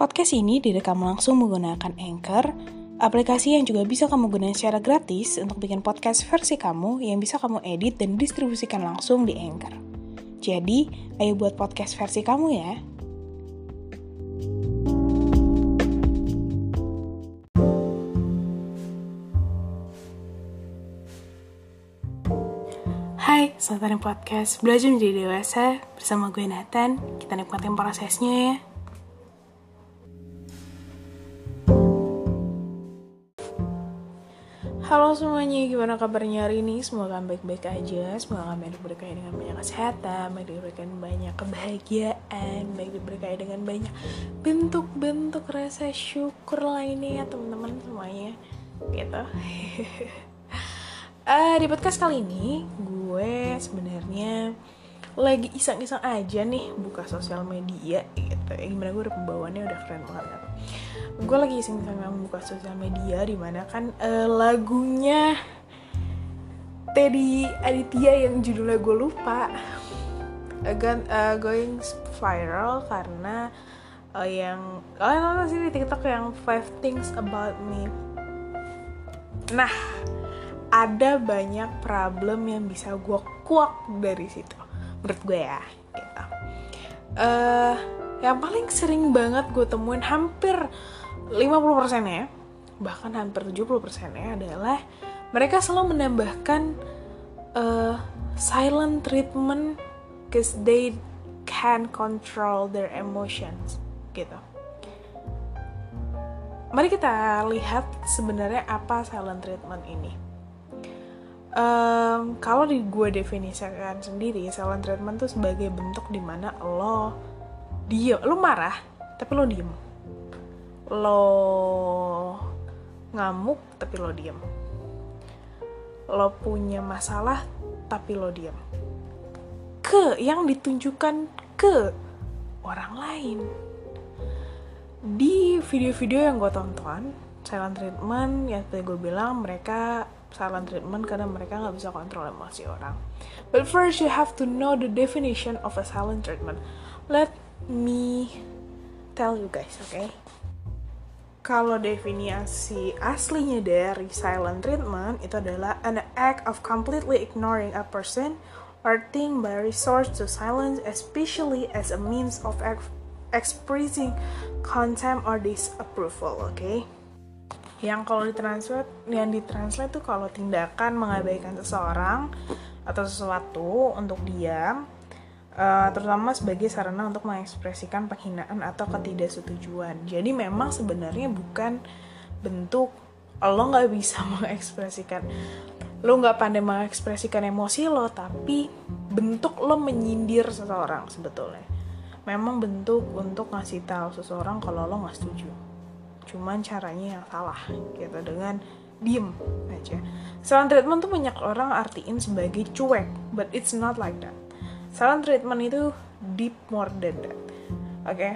Podcast ini direkam langsung menggunakan Anchor, aplikasi yang juga bisa kamu gunakan secara gratis untuk bikin podcast versi kamu yang bisa kamu edit dan distribusikan langsung di Anchor. Jadi, ayo buat podcast versi kamu ya. Hai, selamat datang podcast Belajar Menjadi Dewasa bersama gue Nathan. Kita nikmatin prosesnya ya. Halo semuanya, gimana kabarnya hari ini? Semoga baik-baik aja, semoga kalian diberkahi dengan banyak kesehatan, baik diberkahi dengan banyak kebahagiaan, baik diberkahi dengan banyak bentuk-bentuk rasa syukur lainnya ya teman-teman semuanya, gitu. uh, di podcast kali ini, gue sebenarnya lagi iseng-iseng aja nih buka sosial media gitu. Ya, gimana gue udah pembawaannya udah keren banget kan? gue lagi iseng-iseng membuka sosial media di mana kan uh, lagunya Teddy Aditya yang judulnya gue lupa again uh, going viral karena uh, yang kalian nonton sih di TikTok yang Five Things About Me. Nah, ada banyak problem yang bisa gue kuak dari situ, menurut gue ya. Gitu. Uh, yang paling sering banget gue temuin hampir 50% ya bahkan hampir 70% ya adalah mereka selalu menambahkan uh, silent treatment cause they can control their emotions gitu. Mari kita lihat sebenarnya apa silent treatment ini. Um, kalau di gue definisikan sendiri, silent treatment tuh sebagai bentuk di mana lo diem, lo marah tapi lo diem. Lo ngamuk tapi lo diem. Lo punya masalah tapi lo diem. Ke yang ditunjukkan ke orang lain. Di video-video yang gue tonton silent treatment ya tadi gue bilang mereka silent treatment karena mereka nggak bisa kontrol emosi orang but first you have to know the definition of a silent treatment let me tell you guys okay kalau definisi aslinya dari silent treatment itu adalah an act of completely ignoring a person or thing by resort to silence especially as a means of expressing contempt or disapproval, oke? Okay? Yang kalau ditranslate, yang ditranslate itu kalau tindakan mengabaikan seseorang atau sesuatu untuk diam uh, terutama sebagai sarana untuk mengekspresikan penghinaan atau ketidaksetujuan. Jadi memang sebenarnya bukan bentuk lo nggak bisa mengekspresikan lo nggak pandai mengekspresikan emosi lo tapi bentuk lo menyindir seseorang sebetulnya memang bentuk untuk ngasih tahu seseorang kalau lo nggak setuju cuman caranya yang salah gitu dengan diem aja silent treatment tuh banyak orang artiin sebagai cuek but it's not like that silent treatment itu deep more than that oke okay?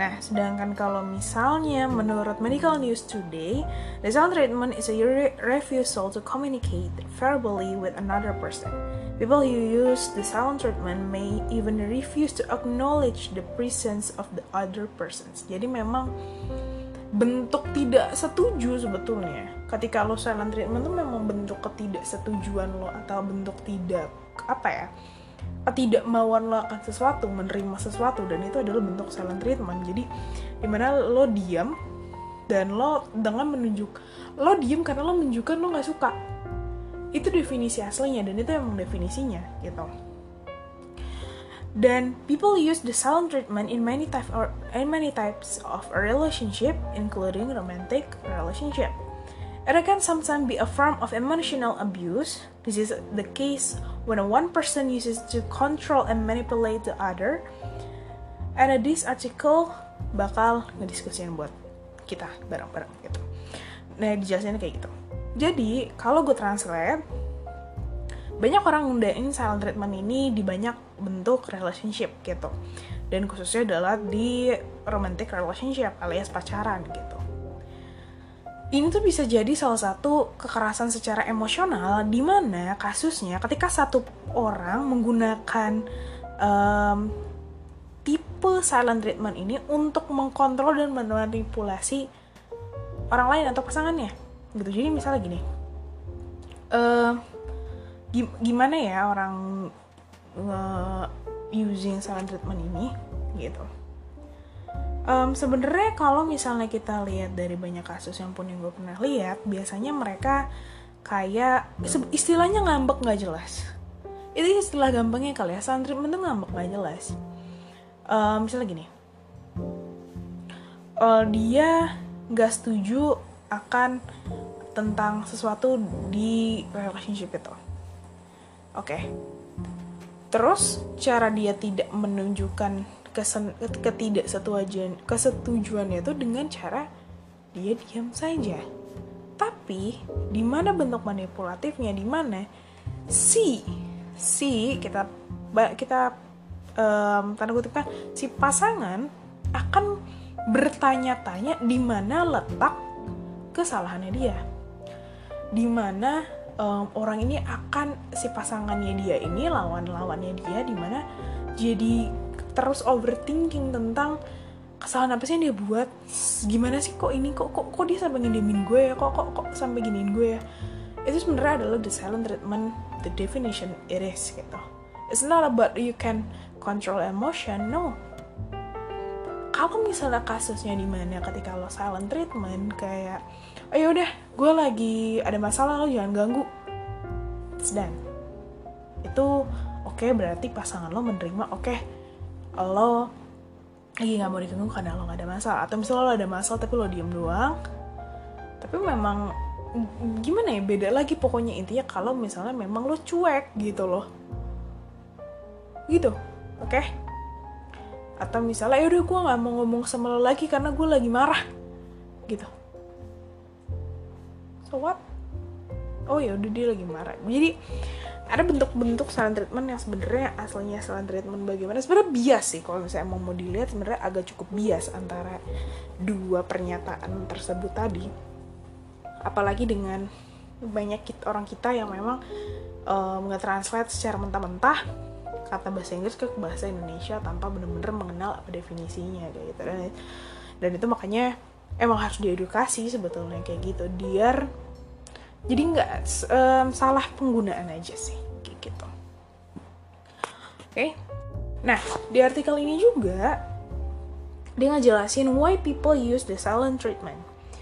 Nah, sedangkan kalau misalnya menurut Medical News Today, the silent treatment is a re refusal to communicate verbally with another person. People who use the silent treatment may even refuse to acknowledge the presence of the other persons. Jadi memang bentuk tidak setuju sebetulnya. Ketika lo silent treatment itu memang bentuk ketidaksetujuan lo atau bentuk tidak apa ya ketidakmauan lo akan sesuatu menerima sesuatu dan itu adalah bentuk silent treatment jadi di mana lo diam dan lo dengan menunjuk lo diam karena lo menunjukkan lo nggak suka itu definisi aslinya dan itu emang definisinya gitu dan people use the silent treatment in many types or in many types of a relationship including romantic relationship It can sometimes be a form of emotional abuse. This is the case when one person uses to control and manipulate the other. And this article bakal ngediskusin buat kita bareng-bareng gitu. Nah, dijelasin kayak gitu. Jadi, kalau gue translate, banyak orang ngundain silent treatment ini di banyak bentuk relationship gitu. Dan khususnya adalah di romantic relationship alias pacaran gitu ini tuh bisa jadi salah satu kekerasan secara emosional di mana kasusnya ketika satu orang menggunakan um, tipe silent treatment ini untuk mengkontrol dan memanipulasi orang lain atau pasangannya gitu jadi misalnya gini uh, gimana ya orang uh, using silent treatment ini gitu. Um, sebenarnya kalau misalnya kita lihat dari banyak kasus yang pun yang gue pernah lihat biasanya mereka kayak istilahnya ngambek nggak jelas. Itu istilah gampangnya kali ya silent treatment tuh ngambek nggak jelas. Um, misalnya gini uh, dia nggak setuju akan tentang sesuatu di relationship itu. Oke. Okay. terus cara dia tidak menunjukkan kesen ketidaksetujuan kesetujuannya itu dengan cara dia diam saja. Tapi di mana bentuk manipulatifnya? Di mana si si kita kita um, tanda kutip kan si pasangan akan bertanya-tanya di mana letak kesalahannya dia. Di mana um, orang ini akan si pasangannya dia ini lawan-lawannya dia di mana jadi terus overthinking tentang kesalahan apa sih yang dia buat? Gimana sih kok ini? Kok kok kok dia sampai ngediamin gue ya? Kok kok kok sampai giniin gue ya? Itu sebenarnya adalah the silent treatment the definition it is gitu. It's not about you can control emotion no kalau misalnya kasusnya di mana ketika lo silent treatment kayak oh ya udah gue lagi ada masalah lo jangan ganggu. Done. Itu oke okay, berarti pasangan lo menerima oke okay, lo lagi nggak mau diganggu karena lo nggak ada masalah. Atau misalnya lo ada masalah tapi lo diem doang. Tapi memang gimana ya beda lagi pokoknya. Intinya kalau misalnya memang lo cuek gitu loh. Gitu oke? okay? Atau misalnya ya udah gue nggak mau ngomong sama lo lagi karena gue lagi marah gitu. So what? Oh ya udah dia lagi marah. Jadi ada bentuk-bentuk silent treatment yang sebenarnya aslinya silent treatment bagaimana. Sebenarnya bias sih kalau misalnya emang mau dilihat sebenarnya agak cukup bias antara dua pernyataan tersebut tadi. Apalagi dengan banyak orang kita yang memang um, nge-translate secara mentah-mentah kata bahasa Inggris ke bahasa Indonesia tanpa benar-benar mengenal apa definisinya kayak gitu. Dan, dan itu makanya emang harus diedukasi sebetulnya kayak gitu biar jadi nggak um, salah penggunaan aja sih kayak gitu. Oke. Okay? nah di artikel ini juga dia ngejelasin why people use the silent treatment.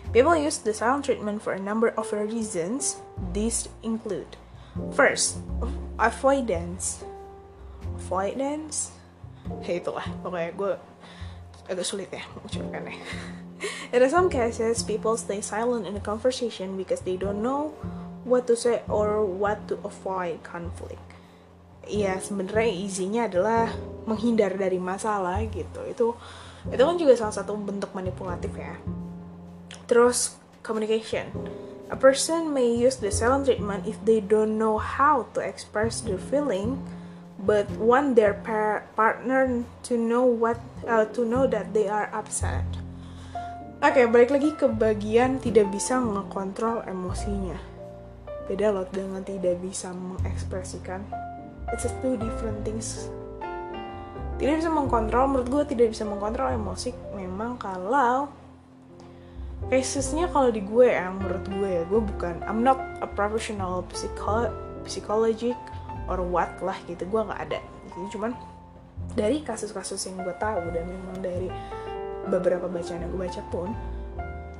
People use the silent treatment for a number of reasons these include first avoidance avoidance ya itulah. Pokoknya gue agak sulit ya mengucapkannya. In some cases people stay silent in a conversation because they don't know what to say or what to avoid conflict. Ya sebenarnya isinya adalah menghindar dari masalah gitu. Itu itu kan juga salah satu bentuk manipulatif ya. Terus communication. A person may use the silent treatment if they don't know how to express their feeling but want their par partner to know what uh, to know that they are upset. Oke, okay, balik lagi ke bagian tidak bisa mengontrol emosinya. Beda loh dengan tidak bisa mengekspresikan. It's a two different things. Tidak bisa mengkontrol, menurut gue tidak bisa mengkontrol emosi memang kalau casesnya kalau di gue ya, menurut gue ya, gue bukan, I'm not a professional psycho psychologic or what lah gitu gue nggak ada. Jadi cuman dari kasus-kasus yang gue tahu dan memang dari beberapa bacaan yang gue baca pun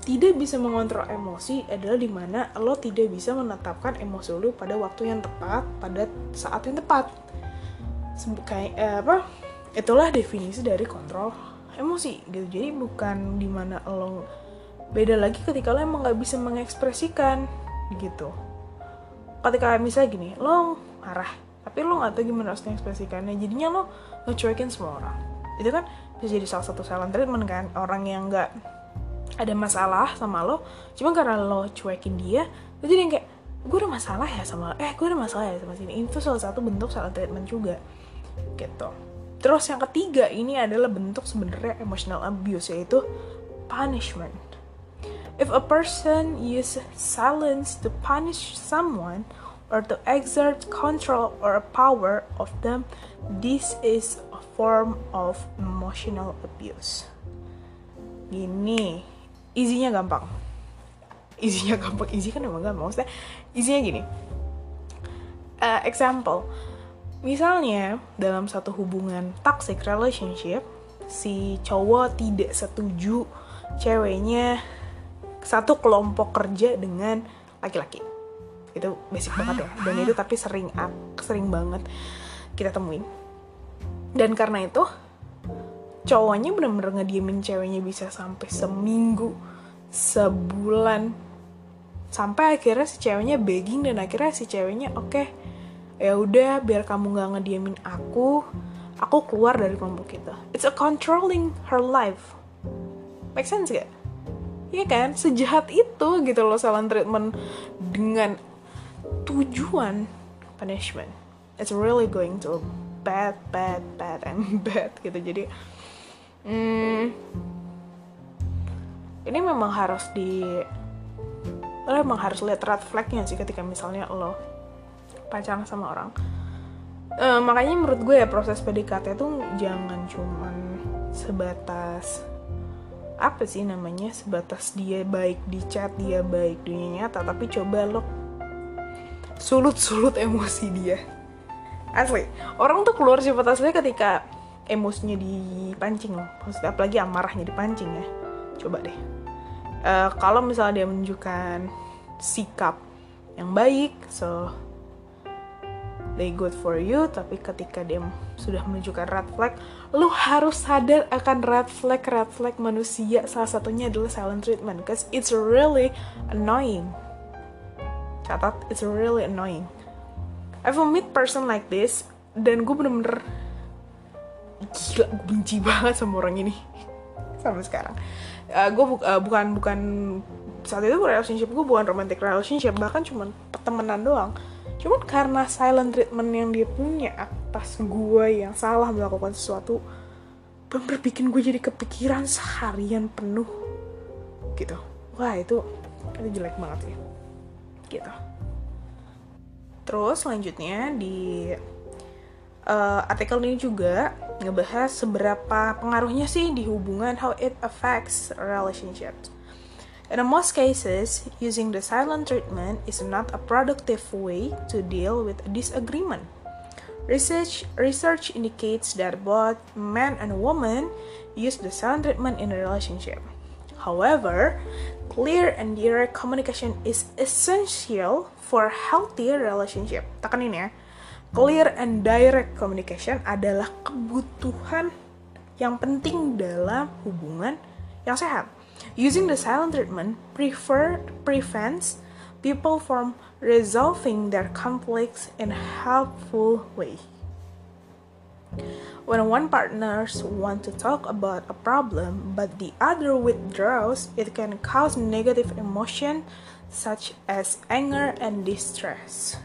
tidak bisa mengontrol emosi adalah di mana lo tidak bisa menetapkan emosi lo pada waktu yang tepat pada saat yang tepat. Kayak eh, apa itulah definisi dari kontrol emosi gitu. Jadi bukan di mana lo beda lagi ketika lo emang nggak bisa mengekspresikan gitu. Ketika misalnya gini lo marah. Tapi lo gak tau gimana harus mengekspresikannya. Jadinya lo ngecuekin semua orang. Itu kan bisa jadi salah satu silent treatment kan. Orang yang nggak ada masalah sama lo cuma karena lo cuekin dia lo jadi kayak gue ada masalah ya sama eh gue ada masalah ya sama sini. Itu salah satu bentuk silent treatment juga. Gitu. Terus yang ketiga ini adalah bentuk sebenarnya emotional abuse yaitu punishment. If a person use silence to punish someone or to exert control or power of them, this is a form of emotional abuse. Gini, isinya gampang. Isinya gampang, isi kan emang gampang. Maksudnya, isinya gini. Uh, example, misalnya dalam satu hubungan toxic relationship, si cowok tidak setuju ceweknya satu kelompok kerja dengan laki-laki itu basic banget ya. Dan itu tapi sering sering banget kita temuin. Dan karena itu cowoknya bener-bener ngediemin ceweknya bisa sampai seminggu sebulan. Sampai akhirnya si ceweknya begging dan akhirnya si ceweknya oke okay, ya udah biar kamu nggak ngediemin aku aku keluar dari kelompok kita it's a controlling her life. Make sense gak Iya kan, sejahat itu gitu loh silent treatment dengan tujuan punishment. It's really going to bad, bad, bad, and bad gitu. Jadi, hmm, ini memang harus di lo emang harus lihat red flagnya sih ketika misalnya lo pacaran sama orang. Uh, makanya menurut gue ya proses PDKT tuh jangan cuman sebatas apa sih namanya sebatas dia baik di chat dia baik dunia nyata tapi coba lo sulut-sulut emosi dia. Asli orang tuh keluar sifat aslinya ketika emosinya dipancing loh. Maksudnya apalagi amarahnya dipancing ya. Coba deh. Uh, kalau misalnya dia menunjukkan sikap yang baik so they good for you tapi ketika dia sudah menunjukkan red flag lu harus sadar akan red flag red flag manusia. Salah satunya adalah silent treatment because it's really annoying catat it's really annoying. I've meet person like this dan gue bener-bener gila gue benci banget sama orang ini. Sampai sekarang. Uh, gue bu uh, bukan bukan saat itu relationship gue bukan romantic relationship bahkan cuma pertemanan doang. Cuman karena silent treatment yang dia punya atas gue yang salah melakukan sesuatu bener bikin gue jadi kepikiran seharian penuh. Gitu. Wah itu itu jelek banget sih gitu terus selanjutnya di uh, artikel ini juga ngebahas seberapa pengaruhnya sih di hubungan how it affects relationships In most cases, using the silent treatment is not a productive way to deal with a disagreement. Research, research indicates that both men and women use the silent treatment in a relationship. However, clear and direct communication is essential for healthy relationship. Tekanin ya. Clear and direct communication adalah kebutuhan yang penting dalam hubungan yang sehat. Using the silent treatment prefer, prevents people from resolving their conflicts in a helpful way. When one partners want to talk about a problem but the other withdraws, it can cause negative emotion such as anger and distress.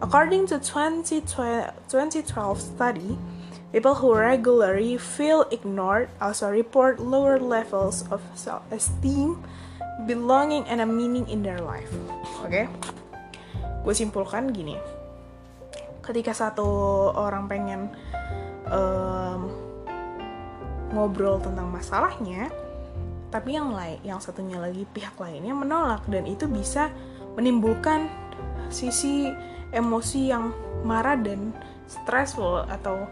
According to 2012 study, People who regularly feel ignored also report lower levels of self-esteem, belonging, and a meaning in their life. Oke, okay? gue simpulkan gini: ketika satu orang pengen um, ngobrol tentang masalahnya, tapi yang lain, yang satunya lagi pihak lainnya menolak dan itu bisa menimbulkan sisi emosi yang marah dan stressful atau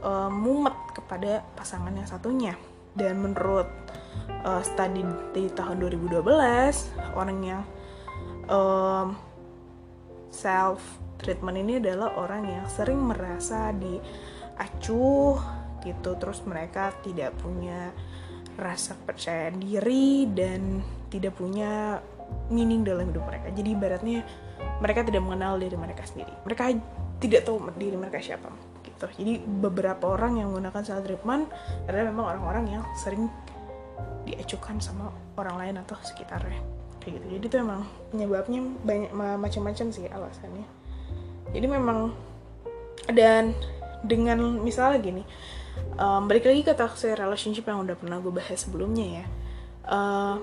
uh, mumet kepada pasangan yang satunya. Dan menurut uh, studi di tahun 2012 orang yang um, self treatment ini adalah orang yang sering merasa diacuh gitu. Terus mereka tidak punya rasa percaya diri dan tidak punya meaning dalam hidup mereka. Jadi ibaratnya mereka tidak mengenal diri mereka sendiri. Mereka tidak tahu diri mereka siapa gitu. Jadi beberapa orang yang menggunakan self treatment adalah memang orang-orang yang sering diacukan sama orang lain atau sekitarnya. Kayak gitu. Jadi itu memang penyebabnya banyak macam-macam sih alasannya jadi memang dan dengan misalnya gini um, balik lagi ke toxic relationship yang udah pernah gue bahas sebelumnya ya. Uh,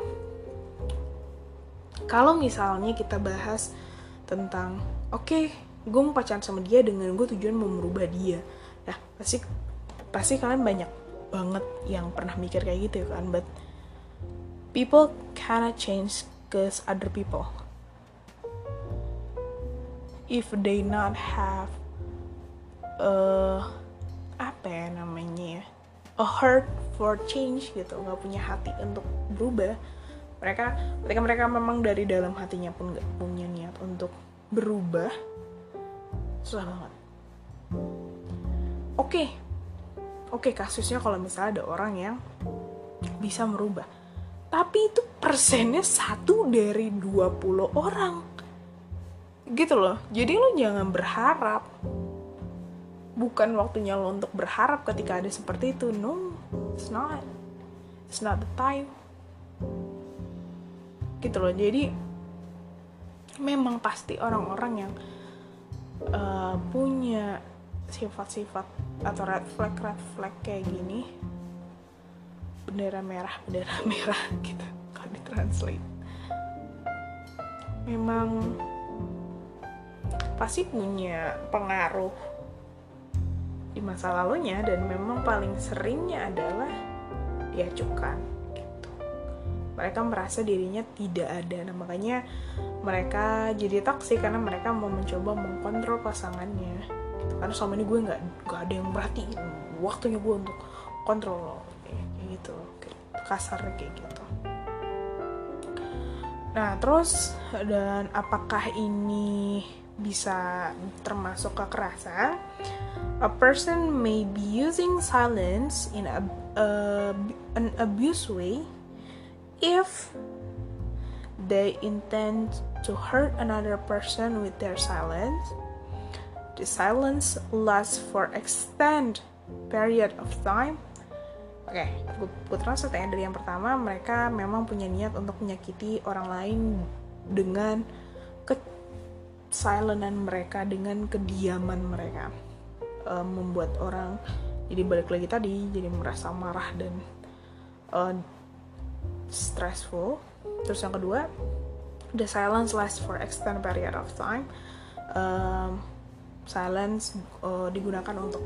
kalau misalnya kita bahas tentang oke okay, gue mau pacaran sama dia dengan gue tujuan mau merubah dia. Nah pasti pasti kalian banyak banget yang pernah mikir kayak gitu kan but people cannot change cause other people if they not have uh, apa ya namanya ya a heart for change gitu nggak punya hati untuk berubah mereka ketika mereka memang dari dalam hatinya pun nggak punya niat untuk berubah susah banget oke okay. oke okay, kasusnya kalau misalnya ada orang yang bisa merubah tapi itu persennya satu dari 20 orang gitu loh. Jadi lo jangan berharap. Bukan waktunya lo untuk berharap ketika ada seperti itu. No it's not. It's not the time. Gitu loh. Jadi memang pasti orang-orang yang uh, punya sifat-sifat atau red flag red flag kayak gini bendera merah bendera merah gitu kalau ditranslate. Memang pasti punya pengaruh di masa lalunya dan memang paling seringnya adalah diacukan gitu. mereka merasa dirinya tidak ada nah makanya mereka jadi toksik karena mereka mau mencoba mengkontrol pasangannya gitu. karena selama ini gue nggak nggak ada yang perhatiin waktunya gue untuk kontrol kayak gitu kayak kasar kayak gitu nah terus dan apakah ini bisa termasuk kekerasan a person may be using silence in a, uh, an abuse way if they intend to hurt another person with their silence. The silence lasts for extended period of time. Oke, okay, gue translate dari yang pertama, mereka memang punya niat untuk menyakiti orang lain dengan ke silentan mereka, dengan kediaman mereka, uh, membuat orang jadi balik lagi tadi, jadi merasa marah dan uh, stressful. Terus yang kedua, the silence lasts for extended period of time. Um, silence uh, digunakan untuk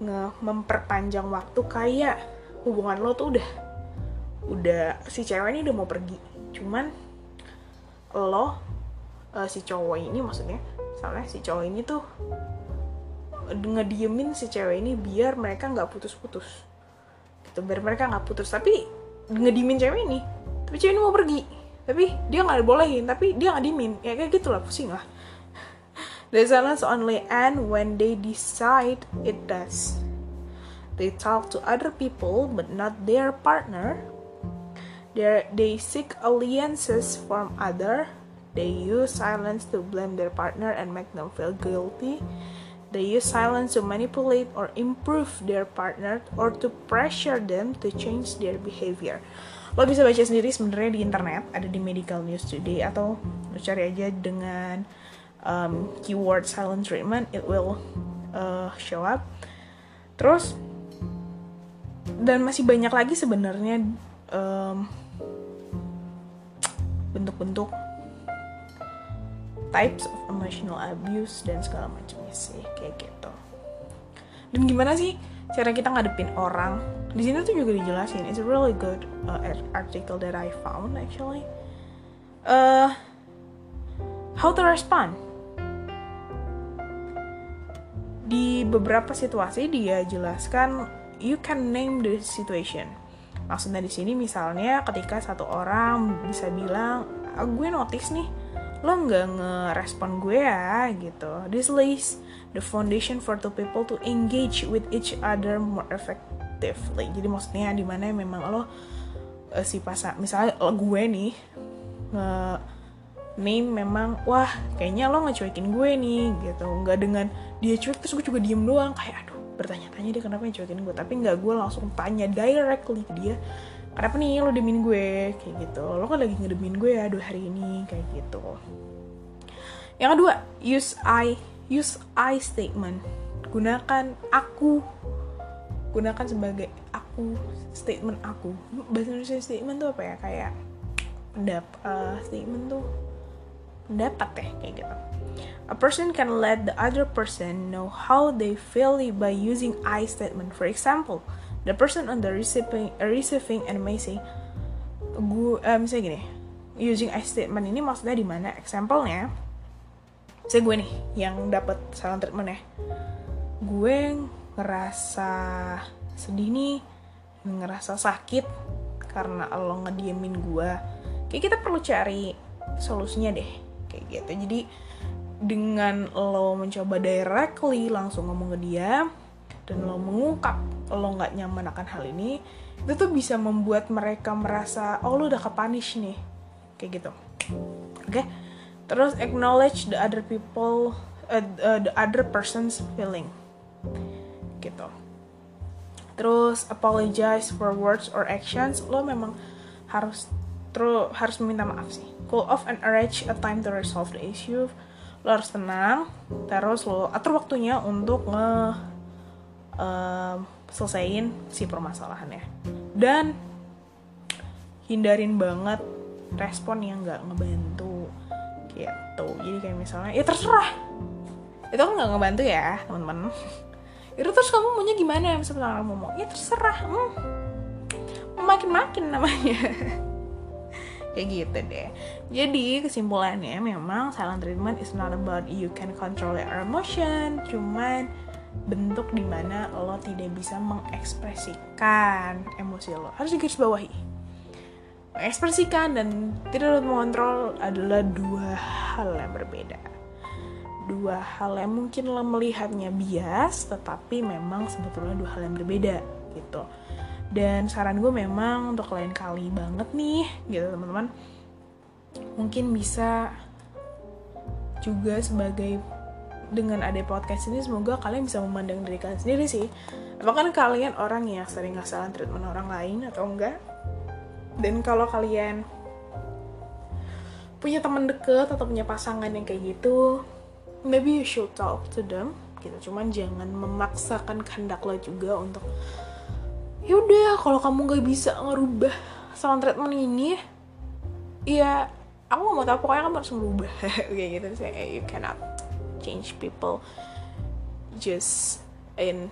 nge memperpanjang waktu. Kayak hubungan lo tuh udah udah si cewek ini udah mau pergi. Cuman lo uh, si cowok ini maksudnya misalnya si cowok ini tuh ngediemin si cewek ini biar mereka nggak putus-putus. Gitu biar mereka nggak putus. Tapi ngediemin cewek ini tapi cewek ini mau pergi. Tapi dia nggak bolehin tapi dia nggak dimin ya kayak gitu lah. Pusing lah the silence only end when they decide it does. They talk to other people but not their partner. They they seek alliances from other they use silence to blame their partner and make them feel guilty. They use silence to manipulate or improve their partner or to pressure them to change their behavior. Lo bisa baca sendiri sebenarnya di internet ada di Medical News Today atau lo cari aja dengan um, keyword silent treatment it will uh, show up. Terus dan masih banyak lagi sebenarnya um, bentuk-bentuk types of emotional abuse dan segala macamnya sih kayak gitu. Dan gimana sih cara kita ngadepin orang? Di sini tuh juga dijelasin it's a really good uh, article that I found actually. Uh, how to respond. Di beberapa situasi dia jelaskan you can name the situation. Maksudnya di sini misalnya ketika satu orang bisa bilang ah, gue notice nih lo nggak ngerespon gue ya gitu. This lays the foundation for two people to engage with each other more effectively. Jadi maksudnya di mana memang lo uh, si pasang misalnya lo gue nih nge name memang wah kayaknya lo ngecuekin gue nih gitu. Nggak dengan dia cuek terus gue juga diem doang. Kayak aduh bertanya-tanya dia kenapa ngecuekin gue? Tapi nggak gue langsung tanya directly ke dia kenapa nih lo demin gue? Kayak gitu. Lo kan lagi ngedemin gue ya dua hari ini kayak gitu. Yang kedua use I use I statement. Gunakan aku. Gunakan sebagai aku statement aku. Bahasa Indonesia statement tuh apa ya? Kayak pendap uh, statement tuh pendapat ya kayak gitu. A person can let the other person know how they feel by using I statement. For example, the person on the receiving receiving and may say, gue uh, misalnya gini, using I statement ini maksudnya di mana? Example-nya, saya gue nih yang dapat salam treatment ya. Gue ngerasa sedih nih, ngerasa sakit karena lo ngediemin gue. Kayak kita perlu cari solusinya deh, kayak gitu. Jadi dengan lo mencoba directly langsung ngomong ke dia dan lo mengungkap lo nggak nyaman akan hal ini itu tuh bisa membuat mereka merasa oh lo udah kepanish nih. Kayak gitu. Oke? Okay? terus acknowledge the other people uh, uh, the other person's feeling. Gitu. Terus apologize for words or actions lo memang harus terus harus meminta maaf sih. Cool off and arrange a time to resolve the issue. Lo harus tenang terus lo atur waktunya untuk uh, selesaiin si permasalahannya. Dan hindarin banget respon yang nggak ngebantu gitu. Jadi kayak misalnya ya terserah. Itu kan nggak ngebantu ya teman-teman. Itu terus kamu maunya gimana? Misalnya kamu mau ya terserah. Hmm. makin-makin namanya. Kayak gitu deh. Jadi kesimpulannya memang silent treatment is not about you can control your emotion. Cuman bentuk di mana lo tidak bisa mengekspresikan emosi lo. Harus digarisbawahi mengekspresikan dan tidak dapat mengontrol adalah dua hal yang berbeda. Dua hal yang mungkin lo melihatnya bias tetapi memang sebetulnya dua hal yang berbeda gitu. Dan saran gue memang untuk lain kali banget nih gitu teman-teman. Mungkin bisa juga sebagai dengan ada podcast ini semoga kalian bisa memandang diri kalian sendiri sih. Apakah kalian orang yang sering ngasalan treatment orang lain atau enggak? Dan kalau kalian punya teman deket atau punya pasangan yang kayak gitu maybe you should talk to them gitu. Cuman jangan memaksakan kehendak lo juga untuk ya udah kalau kamu gak bisa ngerubah sound treatment ini ya aku gak mau tahu pokoknya kamu harus ngerubah kayak gitu sih you cannot change people just in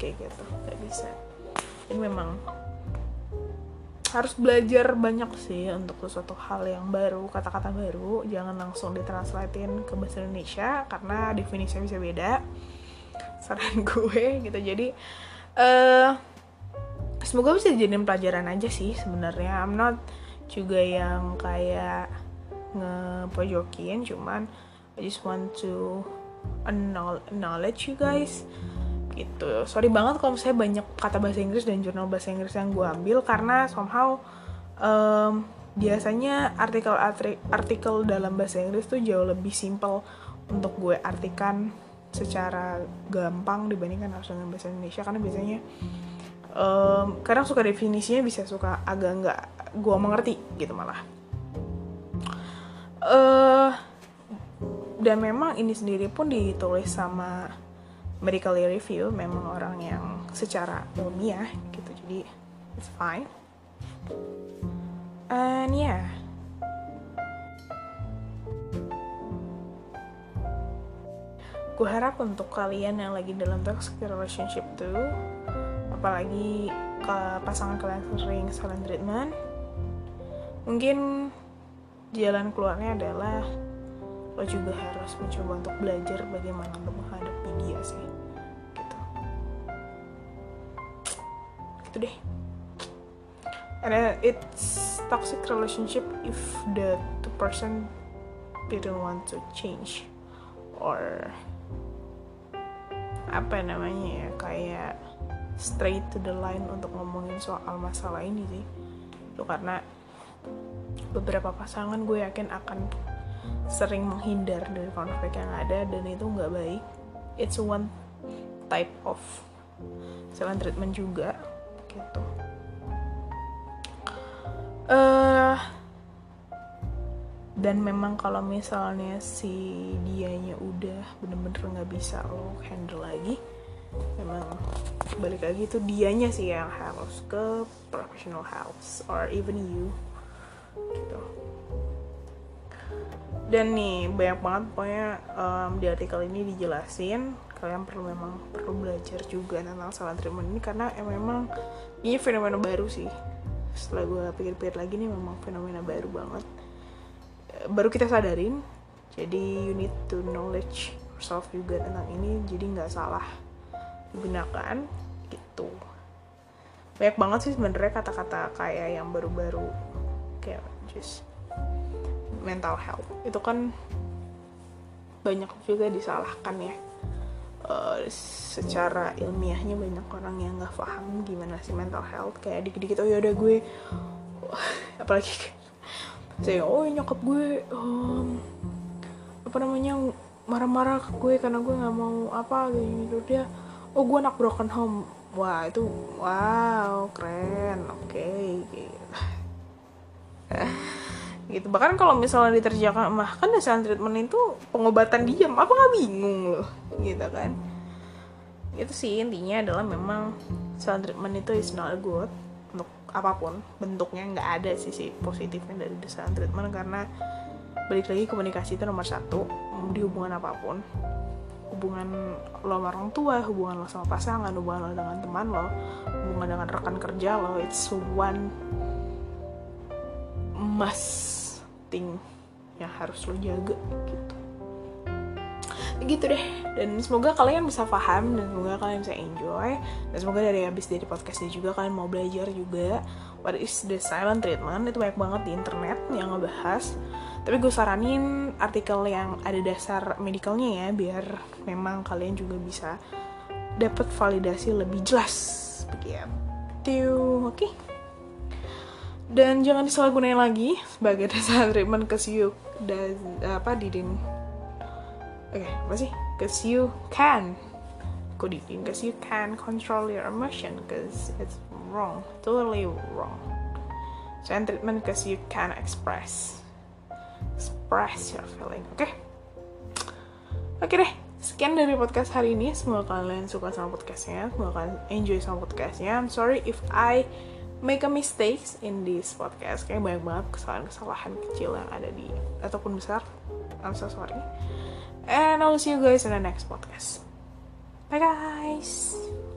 kayak gitu gak bisa. Jadi memang harus belajar banyak sih untuk sesuatu hal yang baru kata-kata baru. Jangan langsung ditranslatein ke bahasa Indonesia karena definisinya bisa beda. Saran gue gitu. Jadi uh, semoga bisa dijadiin pelajaran aja sih sebenarnya. I'm not juga yang kayak ngepojokin cuman I just want to acknowledge you guys gitu. Sorry banget kalau saya banyak kata bahasa Inggris dan jurnal bahasa Inggris yang gue ambil karena somehow um, biasanya artikel artikel dalam bahasa Inggris tuh jauh lebih simple untuk gue artikan secara gampang dibandingkan harus dengan bahasa Indonesia karena biasanya um, kadang suka definisinya bisa suka agak nggak gue mengerti gitu malah uh, dan memang ini sendiri pun ditulis sama medical review memang orang yang secara ilmiah gitu jadi it's fine. And yeah. Gue harap untuk kalian yang lagi dalam toxic relationship tuh apalagi ke pasangan kalian sering silent treatment mungkin jalan keluarnya adalah lo juga harus mencoba untuk belajar bagaimana untuk menghadapi dia sih gitu. Gitu deh. And it's toxic relationship if the two person didn't want to change or apa namanya ya kayak straight to the line untuk ngomongin soal masalah ini sih. Itu karena beberapa pasangan gue yakin akan sering menghindar dari konflik yang ada dan itu nggak baik. It's one type of silent treatment juga gitu. Uh, dan memang kalau misalnya si dianya udah bener-bener nggak bisa lo handle lagi memang balik lagi itu dianya sih yang harus ke professional house or even you gitu. Dan nih banyak banget pokoknya um, di artikel ini dijelasin kalian perlu memang perlu belajar juga tentang silent treatment ini karena eh, memang ini fenomena baru sih. Setelah gue pikir-pikir lagi nih memang fenomena baru banget. Baru kita sadarin jadi you need to knowledge yourself juga tentang ini jadi nggak salah digunakan gitu. Banyak banget sih sebenarnya kata-kata kayak yang baru-baru kayak just mental health. Itu kan banyak juga disalahkan ya. Eh, secara ilmiahnya banyak orang yang nggak paham gimana sih mental health. Kayak dikit-dikit oh ya udah gue apalagi saya oh nyokap gue um, apa namanya marah-marah ke gue karena gue nggak mau apa gitu dia oh gue anak broken home. Wah itu wow keren oke okay. gitu bahkan kalau misalnya diterjemahkan mah kan silent treatment itu pengobatan diam. Apa nggak bingung loh gitu kan. Itu sih intinya adalah memang silent treatment itu is not good untuk apa pun. Bentuknya nggak ada sisi positifnya dari silent treatment karena balik lagi komunikasi itu nomor satu di hubungan apa pun. Hubungan lo sama orang tua hubungan lo sama pasangan hubungan lo dengan teman lo hubungan dengan rekan kerja lo it's one must thing yang harus lo jaga gitu. Gitu deh. Dan semoga kalian bisa paham dan semoga kalian bisa enjoy. Dan semoga dari habis dari podcastnya juga kalian mau belajar juga. What is the silent treatment? Itu banyak banget di internet yang ngebahas. Tapi gue saranin artikel yang ada dasar medicalnya ya biar memang kalian juga bisa dapat validasi lebih jelas. Begitu. Oke? okay? Dan jangan disalahgunain lagi sebagai dasar treatment cause you dan apa didin. Oke okay, apa sih? Cause you can. Kok didin? Cause you can control your emotion cause it's wrong totally wrong. Jangan treatment cause you can express. Express your feeling oke? Okay? oke okay deh sekian dari podcast hari ini. Semoga kalian suka sama podcastnya semoga kalian enjoy sama podcastnya. I'm sorry if I make a mistakes in this podcast. Kayak banyak banget kesalahan-kesalahan kecil yang ada di ataupun besar. I'm so sorry. And I'll see you guys in the next podcast. Bye guys